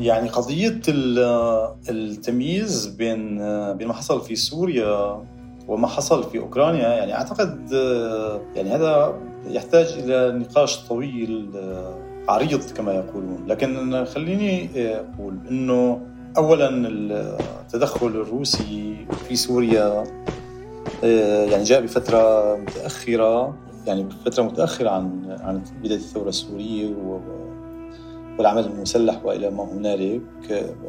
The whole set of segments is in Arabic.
يعني قضية التمييز بين بين ما حصل في سوريا وما حصل في أوكرانيا يعني أعتقد يعني هذا يحتاج إلى نقاش طويل عريض كما يقولون. لكن خليني أقول إنه اولا التدخل الروسي في سوريا يعني جاء بفترة متأخرة يعني بفترة متأخرة عن عن بداية الثورة السورية والعمل المسلح وإلى ما هنالك.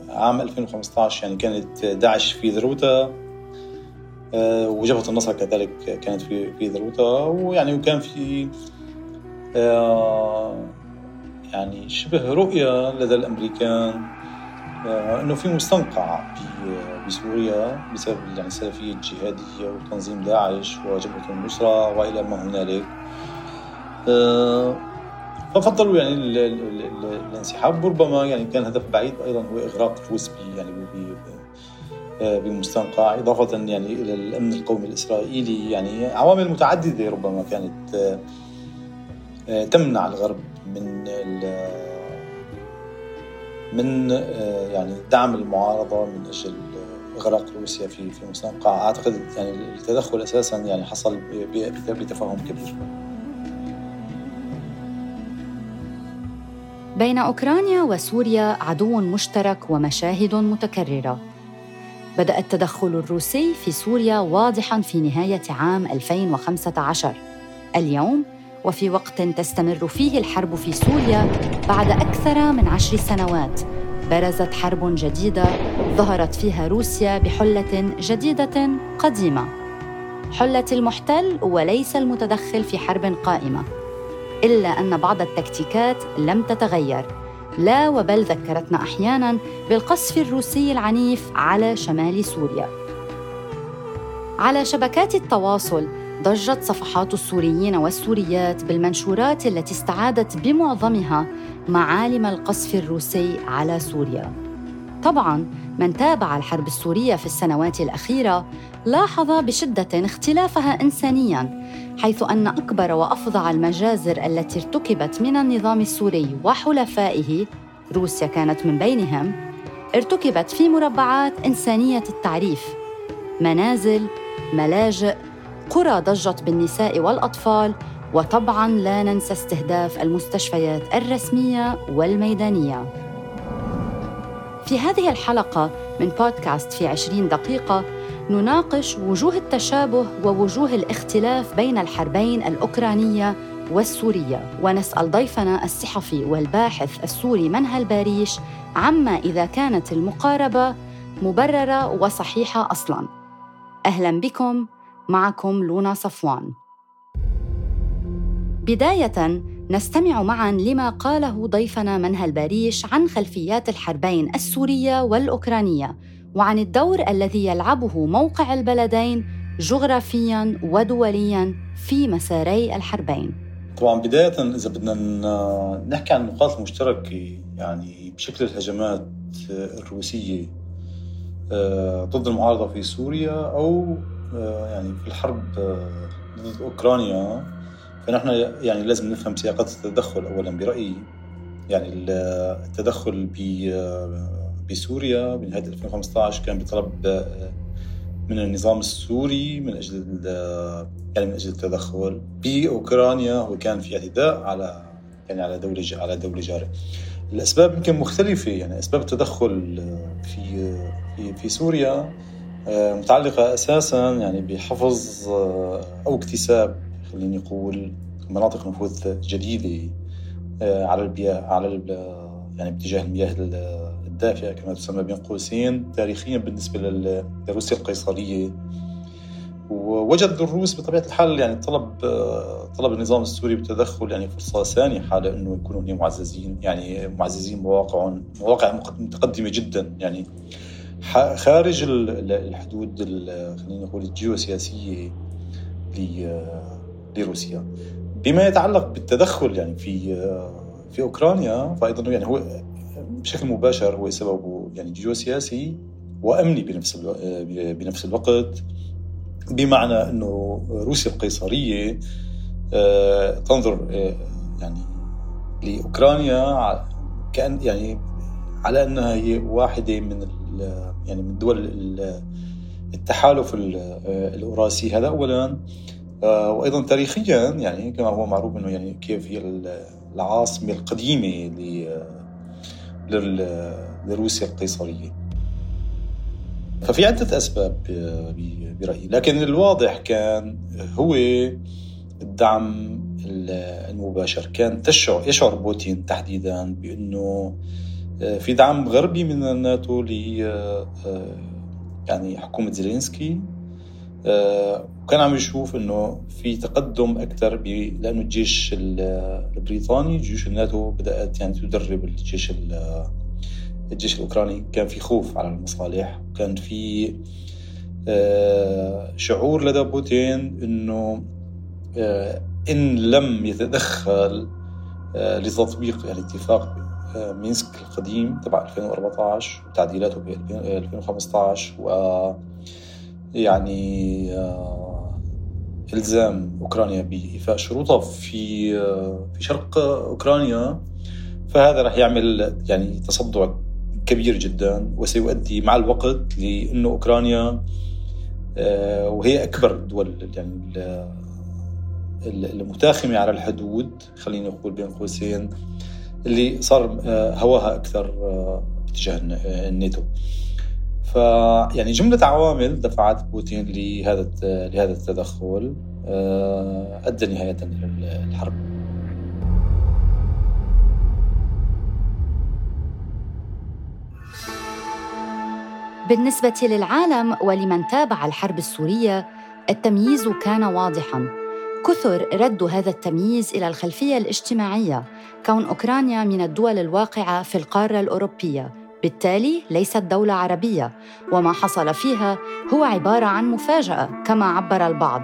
عام 2015 يعني كانت داعش في ذروتها آه، وجبهة النصر كذلك كانت في في ذروتها. ويعني وكان في آه، يعني شبه رؤية لدى الأمريكان آه، إنه في مستنقع بسوريا بسبب يعني السلفية الجهادية وتنظيم داعش وجبهة النصرة وإلى ما هنالك. ففضلوا يعني الانسحاب ربما يعني كان هدف بعيد أيضا هو إغراق الروس يعني بمستنقع إضافة يعني إلى الأمن القومي الإسرائيلي. يعني عوامل متعددة ربما كانت آه، تمنع الغرب من من آه، يعني دعم المعارضة من أجل إغراق روسيا في في مستنقع. أعتقد يعني التدخل أساسا يعني حصل بتفاهم كبير. بين أوكرانيا وسوريا عدو مشترك ومشاهد متكررة. بدأ التدخل الروسي في سوريا واضحاً في نهاية عام 2015 اليوم وفي وقت تستمر فيه الحرب في سوريا بعد أكثر من عشر سنوات برزت حرب جديدة ظهرت فيها روسيا بحلة جديدة قديمة. حلة المحتل وليس المتدخل في حرب قائمة. إلا أن بعض التكتيكات لم تتغير. لا وبل ذكرتنا أحيانا بالقصف الروسي العنيف على شمال سوريا. على شبكات التواصل ضجت صفحات السوريين والسوريات بالمنشورات التي استعادت بمعظمها معالم القصف الروسي على سوريا. طبعا من تابع الحرب السورية في السنوات الأخيرة لاحظ بشدة اختلافها انسانيا حيث أن أكبر وأفظع المجازر التي ارتكبت من النظام السوري وحلفائه روسيا كانت من بينهم ارتكبت في مربعات إنسانية التعريف منازل ملاجئ قرى ضجت بالنساء والأطفال وطبعا لا ننسى استهداف المستشفيات الرسمية والميدانية. في هذه الحلقة من بودكاست في عشرين دقيقة نناقش وجوه التشابه ووجوه الاختلاف بين الحربين الأوكرانية والسورية. ونسأل ضيفنا الصحفي والباحث السوري منهل باريش عما إذا كانت المقاربة مبررة وصحيحة أصلاً. أهلاً بكم معكم لونا صفوان. بداية نستمع معا لما قاله ضيفنا منهل باريش عن خلفيات الحربين السورية والأوكرانية. وعن الدور الذي يلعبه موقع البلدين جغرافيا ودوليا في مساري الحربين. طبعا بداية إذا بدنا نحكي عن النقاط المشتركه يعني بشكل الهجمات الروسية آه، ضد المعارضة في سوريا أو آه، يعني في الحرب آه، ضد أوكرانيا فنحن يعني لازم نفهم سياقات التدخل اولا برأيي يعني التدخل بسوريا بنهايه 2015 كان بطلب من النظام السوري من أجل يعني من أجل التدخل بأوكرانيا هو كان في اعتداء على يعني على دولة على دولة جاره الأسباب يمكن مختلفة يعني أسباب التدخل في في في سوريا آه، متعلقة أساسا يعني بحفظ آه، أو اكتساب خليني أقول مناطق نفوذ جديدة آه، على المياه على يعني باتجاه المياه الدافئه كما تسمى بين قوسين تاريخيا بالنسبة لروسيا القيصرية. ووجد الروس بطبيعة الحال يعني طلب طلب النظام السوري بالتدخل يعني فرصة سانحه لأنه يكونوا هنا معززين يعني معززين مواقع مواقع متقدمة جدا. يعني خارج الحدود خلينا نقول الجيوسياسية لروسيا. بما يتعلق بالتدخل يعني في في أوكرانيا فايضا يعني هو بشكل مباشر هو سببه. يعني جيوسياسي وأمني بنفس بنفس الوقت بمعنى إنه روسيا القيصرية آه، تنظر آه، يعني لأوكرانيا كأن يعني على أنها هي واحدة من يعني من دول التحالف الاوراسي هذا اولا. آه، وأيضا تاريخيا يعني كما هو معروف إنه يعني كيف هي العاصمة القديمة لروسيا القيصرية. ففي عدة أسباب برأيي. لكن الواضح كان هو الدعم المباشر. كان تشعر يشعر بوتين تحديدا بأنه آه، في دعم غربي من الناتو ل آه، يعني حكومة زيلينسكي. وكان عم يشوف إنه في تقدم أكثر لأنه الجيش البريطاني جيوش الناتو بدأت يعني تدرب الجيش الجيش الأوكراني. كان في خوف على المصالح. وكان في آه، شعور لدى بوتين إنه آه، إن لم يتدخل آه، لتطبيق يعني اتفاق مينسك القديم تبع 2014 وتعديلاته ب 2015 و يعني إلزام أوكرانيا بايفاء شروطها في في شرق أوكرانيا فهذا راح يعمل يعني تصدع كبير جدا وسيؤدي مع الوقت لأنه أوكرانيا آه، وهي أكبر الدول يعني المتاخمة على الحدود خلينا نقول بين قوسين اللي صار آه، هواها أكثر آه، باتجاه الناتو. فيعني جملة عوامل دفعت بوتين لهذا لهذا التدخل أدى نهاية الحرب. بالنسبة للعالم ولمن تابع الحرب السورية التمييز كان واضحاً. كثر ردوا هذا التمييز إلى الخلفية الاجتماعية كون أوكرانيا من الدول الواقعة في القارة الأوروبية. بالتالي ليست دولة عربية وما حصل فيها هو عبارة عن مفاجأة كما عبر البعض.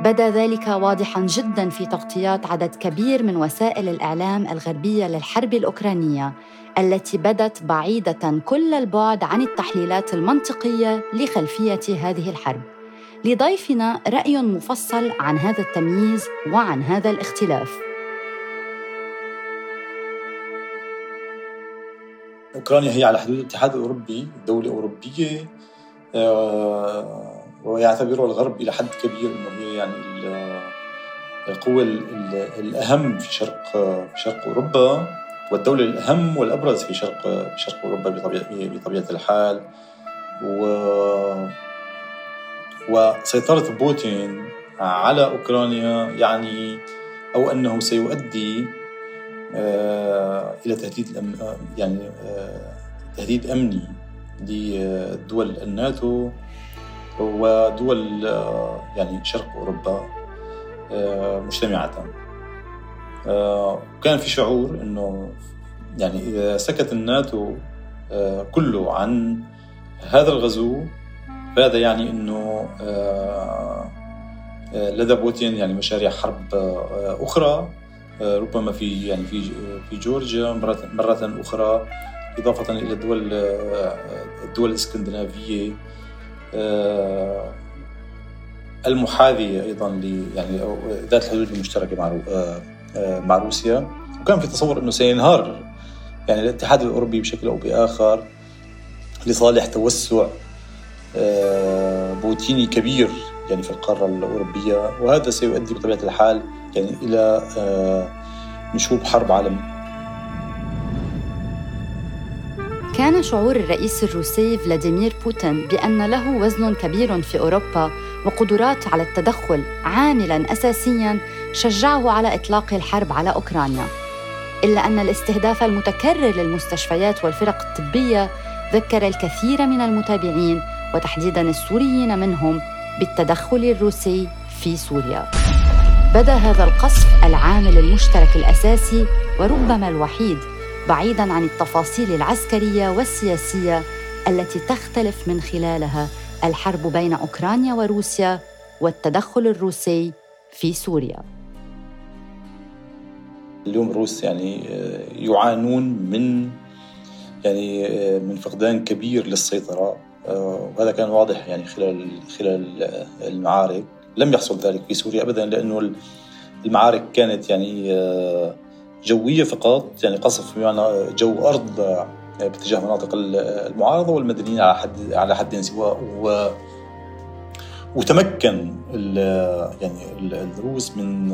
بدا ذلك واضحا جدا في تغطيات عدد كبير من وسائل الإعلام الغربية للحرب الأوكرانية التي بدت بعيدة كل البعد عن التحليلات المنطقية لخلفية هذه الحرب. لضيفنا رأي مفصل عن هذا التمييز وعن هذا الاختلاف. أوكرانيا هي على حدود الاتحاد الأوروبي دوله اوروبيه آه، ويعتبرها الغرب إلى حد كبير إنه هي يعني القوة الأهم في شرق في شرق أوروبا والدولة الأهم والأبرز في شرق في شرق أوروبا بطبيعة بطبيعة الحال. و وسيطرة بوتين على أوكرانيا يعني أو أنه سيؤدي آه، إلى تهديد يعني آه، تهديد أمني لدول الناتو ودول آه، يعني شرق أوروبا مجتمعة. وكان في شعور إنه يعني إذا سكت الناتو آه، كله عن هذا الغزو فهذا يعني إنه آه، آه، لدى بوتين يعني مشاريع حرب أخرى. ربما في يعني في في جورجيا مرة أخرى إضافة إلى الدول الدول الإسكندنافية المحاذية أيضا ل يعني ذات الحدود المشتركة مع مع روسيا. وكان في تصور إنه سينهار يعني الاتحاد الأوروبي بشكل أو بآخر لصالح توسع آه، بوتيني كبير يعني في القارة الأوروبية. وهذا سيؤدي بطبيعة الحال يعني إلى آه، نشوب حرب عالمية. كان شعور الرئيس الروسي فلاديمير بوتين بأن له وزن كبير في أوروبا وقدرات على التدخل عاملاً أساسياً شجعه على إطلاق الحرب على أوكرانيا إلا أن الاستهداف المتكرر للمستشفيات والفرق الطبية ذكر الكثير من المتابعين وتحديداً السوريين منهم بالتدخل الروسي في سوريا. بدأ هذا القصف العامل المشترك الأساسي وربما الوحيد بعيدا عن التفاصيل العسكرية والسياسية التي تختلف من خلالها الحرب بين أوكرانيا وروسيا والتدخل الروسي في سوريا. اليوم الروس يعني آه، يعانون من يعني آه، من فقدان كبير للسيطرة آه، وهذا كان واضح يعني خلال خلال المعارك. لم يحصل ذلك في سوريا ابدا لأنه المعارك كانت يعني جوية فقط يعني قصف بمعنى جو أرض باتجاه مناطق المعارضة والمدنيين على حد على حد سواء و وتمكن ال يعني الروس من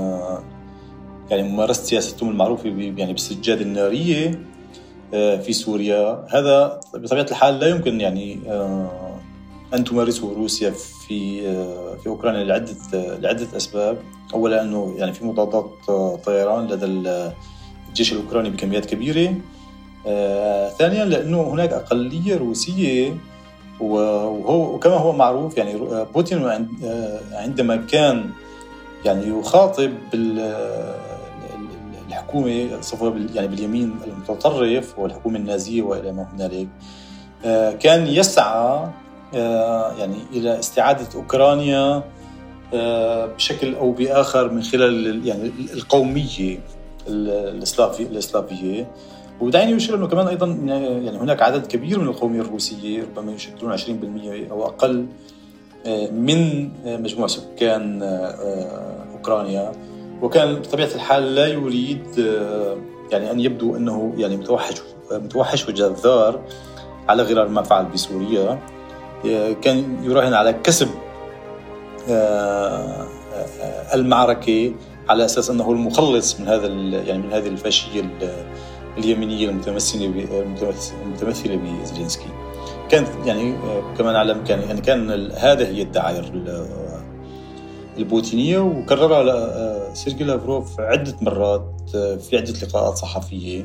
يعني ممارسة سياستهم المعروفه يعني بالسجاده النارية في سوريا. هذا بطبيعة الحال لا يمكن يعني أن تمارسه روسيا في في أوكرانيا لعدة لعدة أسباب. أولا أنه يعني في مضادات طيران لدى الجيش الأوكراني بكميات كبيرة. آه، ثانيا لأنه هناك أقلية روسية وهو وكما هو معروف يعني بوتين آه، عندما كان يعني يخاطب الحكومة يعني باليمين المتطرف والحكومة النازية وإلى ما هنالك آه، كان يسعى يعني إلى استعادة أوكرانيا بشكل أو بآخر من خلال يعني القومية الإسلافية. ودعيني أشير إنه كمان أيضا يعني هناك عدد كبير من القومية الروسية ربما يشكلون 20% أو أقل آه، من آه، مجموع سكان آه، أوكرانيا. وكان بطبيعة الحال لا يريد يعني أن يبدو أنه يعني متوحش متوحش وجذار على غرار ما فعل بسوريا. كان يراهن على كسب المعركة على أساس أنه المخلص من هذا يعني من هذه الفاشية اليمينية المتمثلة المتمثله بزلينسكي كانت يعني كما نعلم كان يعني كان هذا هي الدعايه البوتينية وكررها سيرجي لافروف عدة مرات في عدة لقاءات صحفية.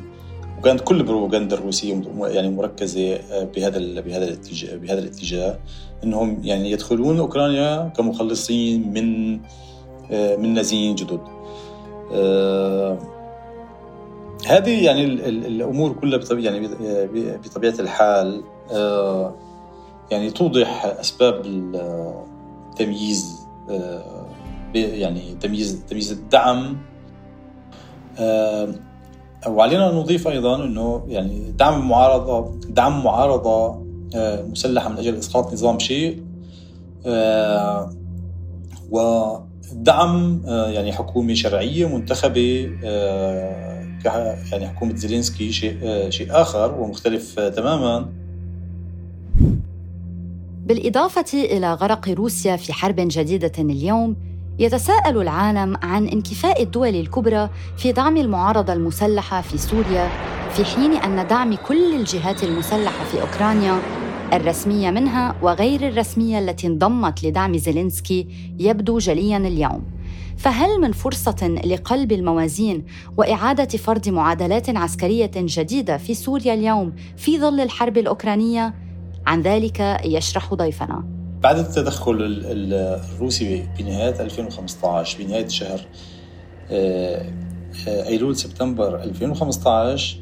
وكانت كل البروباغندا الروسية يعني مركزة بهذا بهذا الاتجاه بهذا الاتجاه إنهم يعني يدخلون أوكرانيا كمخلصين من من نازيين جدد. هذه يعني الأمور كلها بطبيعة يعني بطبيعة الحال آه، يعني توضح أسباب التمييز آه، يعني تمييز تمييز الدعم. آه، وعلينا أن نضيف أيضا إنه يعني دعم المعارضه دعم معارضة مسلحة من أجل إسقاط نظام شيء ودعم يعني حكومة شرعية منتخبة يعني حكومة زيلينسكي شيء شيء آخر ومختلف تماما. بالإضافة إلى غرق روسيا في حرب جديدة اليوم يتساءل العالم عن انكفاء الدول الكبرى في دعم المعارضة المسلحة في سوريا في حين أن دعم كل الجهات المسلحة في أوكرانيا الرسمية منها وغير الرسمية التي انضمت لدعم زيلينسكي يبدو جليا اليوم فهل من فرصة لقلب الموازين وإعادة فرض معادلات عسكرية جديدة في سوريا اليوم في ظل الحرب الأوكرانية؟ عن ذلك يشرح ضيفنا بعد التدخل الروسي بنهاية 2015 بنهاية شهر آه، آه، أيلول سبتمبر 2015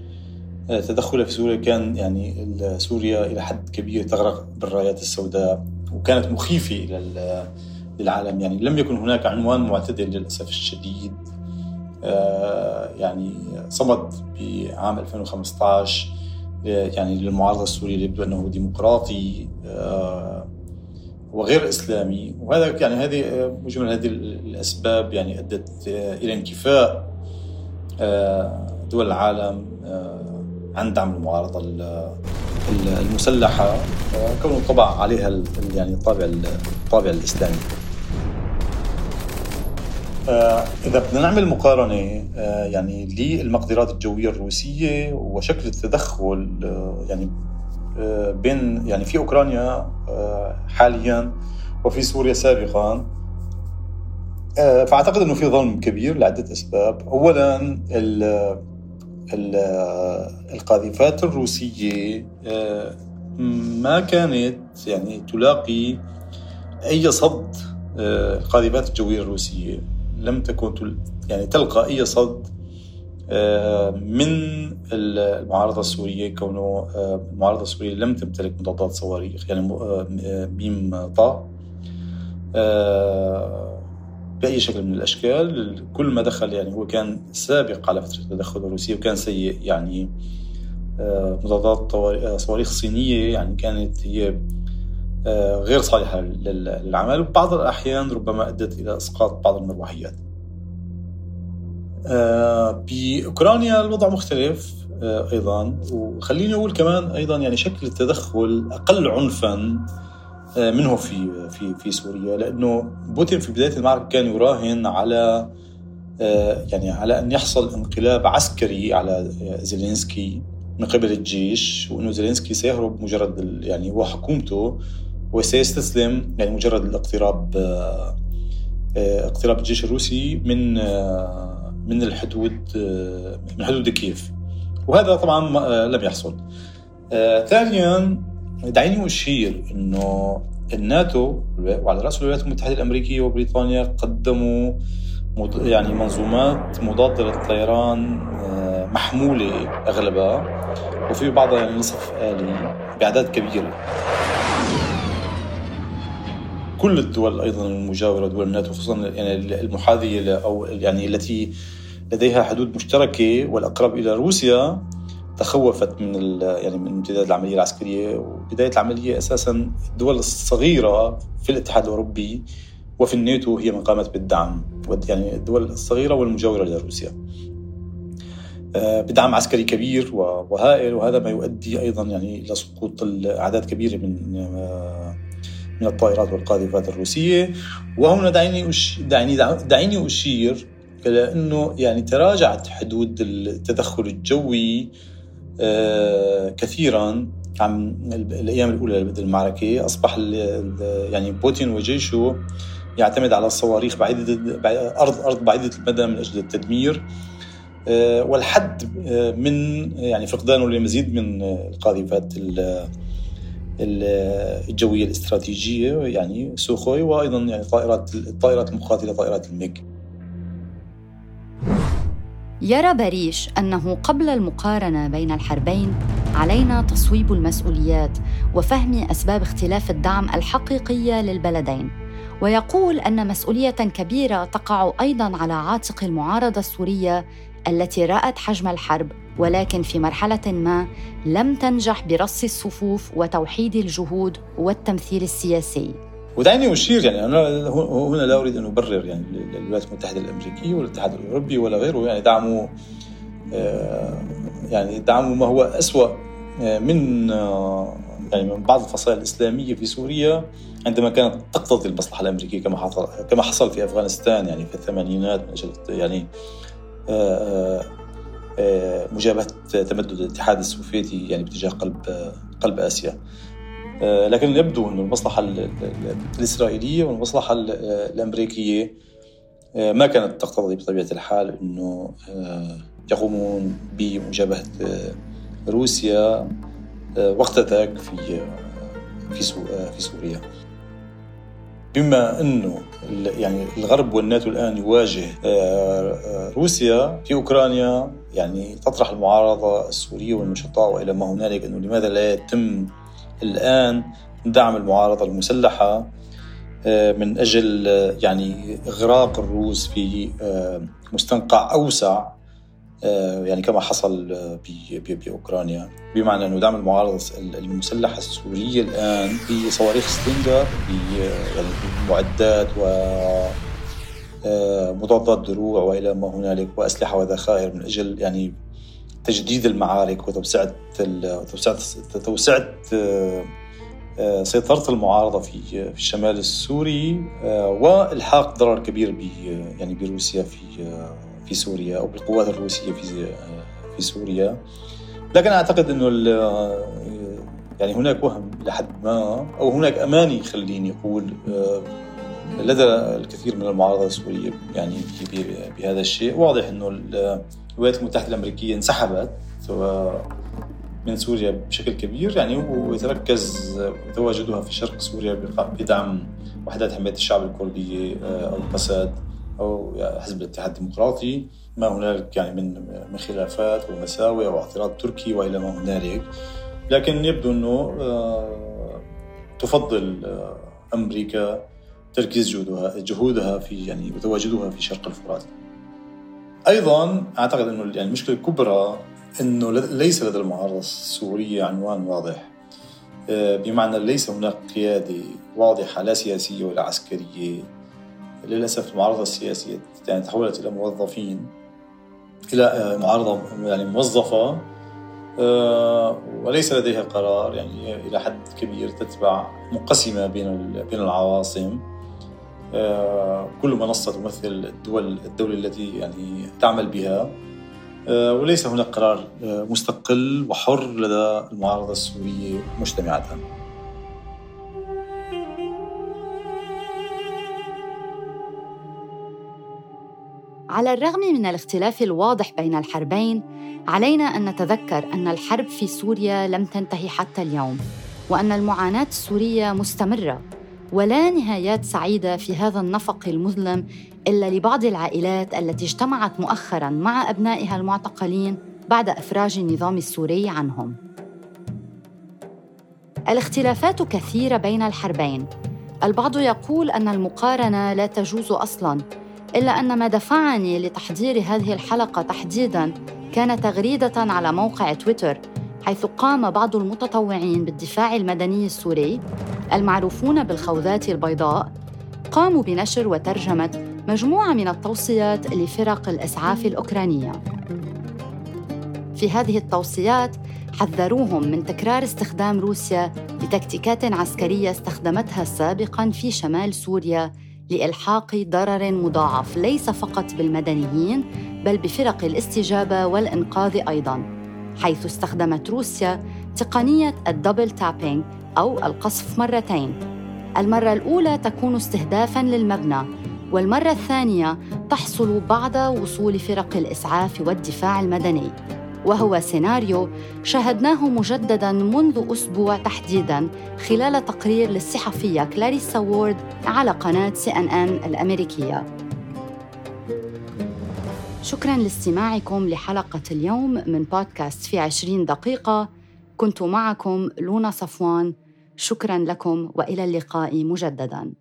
آه، تدخله في سوريا كان يعني سوريا إلى حد كبير تغرق بالرايات السوداء وكانت مخيفة للعالم. يعني لم يكن هناك عنوان معتدل للأسف الشديد يعني صمد بعام 2015 يعني للمعارضة السورية اللي يبدو أنه ديمقراطي وغير إسلامي. وهذا يعني هذه مجمل هذه الأسباب يعني أدت إلى انكفاء آه، دول العالم عن دعم المعارضة المسلحة كونه طبع عليها يعني الطابع الطابع الإسلامي. آه، إذا بدنا نعمل مقارنة آه، يعني للمقدرات الجوية الروسية وشكل التدخل آه، يعني بين يعني في أوكرانيا حاليا وفي سوريا سابقا. فأعتقد أنه في ظلم كبير لعدة أسباب. أولا ال ال القاذفات الروسية ما كانت يعني تلاقي أي صد القاذفات الجوية الروسية. لم تكن يعني تلقى أي صد آه، من المعارضة السورية كونه المعارضة السورية لم تمتلك مضادات صواريخ يعني ميم طا. بأي شكل من الأشكال كل ما دخل يعني هو كان سابق على فترة التدخل الروسي وكان سيء يعني مضادات صواريخ صينية يعني كانت هي غير صالحة للعمل. وبعض الأحيان ربما أدت إلى إسقاط بعض المروحيات. آه، بأوكرانيا الوضع مختلف أيضا. وخليني أقول كمان أيضا يعني شكل التدخل أقل عنفا منه في في في سوريا. لأنه بوتين في بداية المعركة كان يراهن على يعني على أن يحصل انقلاب عسكري على زيلينسكي من قبل الجيش وأنه زيلينسكي سيهرب مجرد يعني وحكومته وسيستسلم يعني مجرد الاقتراب آه، آه، اقتراب الجيش الروسي من آه، من الحدود من حدود كييف. وهذا طبعا لم يحصل. ثانيا دعيني أشير إنه الناتو وعلى رأس الولايات المتحدة الأمريكية وبريطانيا قدموا يعني منظومات مضادة للطيران محمولة أغلبها وفي بعضها يعني نصف آلي بأعداد كبيرة. كل الدول أيضا المجاورة دول الناتو خصوصا يعني المحاذية أو يعني التي لديها حدود مشتركة والأقرب إلى روسيا تخوفت من يعني من امتداد العملية العسكرية وبداية العملية أساسا الدول الصغيرة في الاتحاد الأوروبي وفي الناتو هي من قامت بالدعم يعني الدول الصغيرة والمجاورة لروسيا. آه، بدعم عسكري كبير وهائل وهذا ما يؤدي أيضا يعني إلى سقوط اعداد كبيرة من آه، من الطائرات والقاذفات الروسية وهنا دعيني دعيني دعيني أشير إلى إنه يعني تراجعت حدود التدخل الجوي آه، كثيرا. عن الأيام الأولى للمعركه أصبح يعني بوتين وجيشه يعتمد على الصواريخ بعيدة ارض أرض بعيدة المدى من أجل التدمير. آه، والحد آه، من يعني فقدانه لمزيد من القاذفات الجوية الاستراتيجية يعني سوخوي وأيضا يعني طائرات الطائرات المقاتله طائرات الميغ يرى باريش أنه قبل المقارنة بين الحربين علينا تصويب المسؤوليات وفهم أسباب اختلاف الدعم الحقيقية للبلدين. ويقول أن مسؤولية كبيرة تقع أيضا على عاتق المعارضة السورية التي رأت حجم الحرب ولكن في مرحلة ما لم تنجح برص الصفوف وتوحيد الجهود والتمثيل السياسي. ودعني أشير يعني أنا هنا لا أريد أن أبرر يعني الولايات المتحدة الأمريكية ولا الاتحاد الأوروبي ولا غيره يعني دعموا آه، يعني دعموا ما هو أسوأ آه، من آه، يعني من بعض الفصائل الإسلامية في سوريا عندما كانت تقتضي المصلحة الأمريكية كما حصل كما حصل في أفغانستان يعني في الثمانينات من أجل يعني مجابهة تمدد الاتحاد السوفيتي يعني باتجاه قلب قلب آسيا. آه، لكن يبدو أن المصلحة الإسرائيلية والمصلحة الأمريكية ما كانت تقتضي بطبيعة الحال أنه يقومون بمجابهة روسيا وقت ذاك في في في سوريا. بما إنه يعني الغرب والناتو الآن يواجه آه، آه، روسيا في أوكرانيا يعني تطرح المعارضة السورية والنشطاء وإلى ما هنالك إنه لماذا لا يتم الآن دعم المعارضة المسلحة آه، من أجل يعني إغراق الروس في مستنقع أوسع آه، يعني كما حصل آه، باوكرانيا بمعنى أنه دعم المعارضة المسلحة السورية الآن بصواريخ ستينجر يعني بمعدات و آه، مضادات دروع وإلى ما هنالك وأسلحة وذخائر من أجل يعني تجديد المعارك وتوسعة توسعة توسعة سيطرة المعارضة في في الشمال السوري والحاق ضرر كبير يعني بروسيا في في سوريا أو بالقوات الروسية في في سوريا. لكن أعتقد إنه يعني هناك وهم لحد ما أو هناك أماني خليني أقول آه، لدى الكثير من المعارضة السورية يعني بهذا الشيء. واضح إنه الولايات المتحدة الأمريكية انسحبت من سوريا بشكل كبير يعني ويتركز تواجدها في شرق سوريا بدعم وحدات حماية الشعب الكرديه آه، أو القساد أو حزب الاتحاد الديمقراطي. ما هنالك يعني من من خلافات ومساوئ أو اعتراض تركي وإلى ما هنالك. لكن يبدو إنه آه، تفضل آه، أمريكا تركيز جهودها جهودها في يعني وتواجدها في شرق الفرات. أيضا أعتقد إنه يعني المشكلة الكبرى إنه ليس لدى المعارضة السورية عنوان واضح. آه، بمعنى ليس هناك قيادة واضحة لا سياسية ولا عسكرية. للأسف المعارضة السياسية يعني تحولت إلى موظفين إلى آه، معارضة يعني موظفة. آه، وليس لديها قرار يعني إلى حد كبير تتبع مقسمة بين بين العواصم. كل منصة تمثل الدول الدولة التي يعني تعمل بها. آه، وليس هناك قرار مستقل وحر لدى المعارضة السورية مجتمعة على الرغم من الاختلاف الواضح بين الحربين علينا أن نتذكر أن الحرب في سوريا لم تنتهي حتى اليوم وأن المعاناة السورية مستمرة. ولا نهايات سعيدة في هذا النفق المظلم إلا لبعض العائلات التي اجتمعت مؤخرا مع أبنائها المعتقلين بعد إفراج النظام السوري عنهم. الاختلافات كثيرة بين الحربين. البعض يقول أن المقارنة لا تجوز أصلا إلا أن ما دفعني لتحضير هذه الحلقة تحديداً كان تغريدة على موقع تويتر حيث قام بعض المتطوعين بالدفاع المدني السوري المعروفون بالخوذات البيضاء قاموا بنشر وترجمة مجموعة من التوصيات لفرق الإسعاف الأوكرانية. في هذه التوصيات حذروهم من تكرار استخدام روسيا لتكتيكات عسكرية استخدمتها سابقاً في شمال سوريا لإلحاق ضرر مضاعف ليس فقط بالمدنيين بل بفرق الاستجابة والإنقاذ أيضاً حيث استخدمت روسيا تقنية ال double tapping أو القصف مرتين. المرة الأولى تكون استهدافاً للمبنى والمرة الثانية تحصل بعد وصول فرق الإسعاف والدفاع المدني. وهو سيناريو شاهدناه مجددا منذ أسبوع تحديدا خلال تقرير للصحفية كلاريسا وورد على قناة سي أن أن الأمريكية. شكرا لاستماعكم لحلقة اليوم من بودكاست في عشرين دقيقة. كنت معكم لونا صفوان. شكرا لكم وإلى اللقاء مجددا.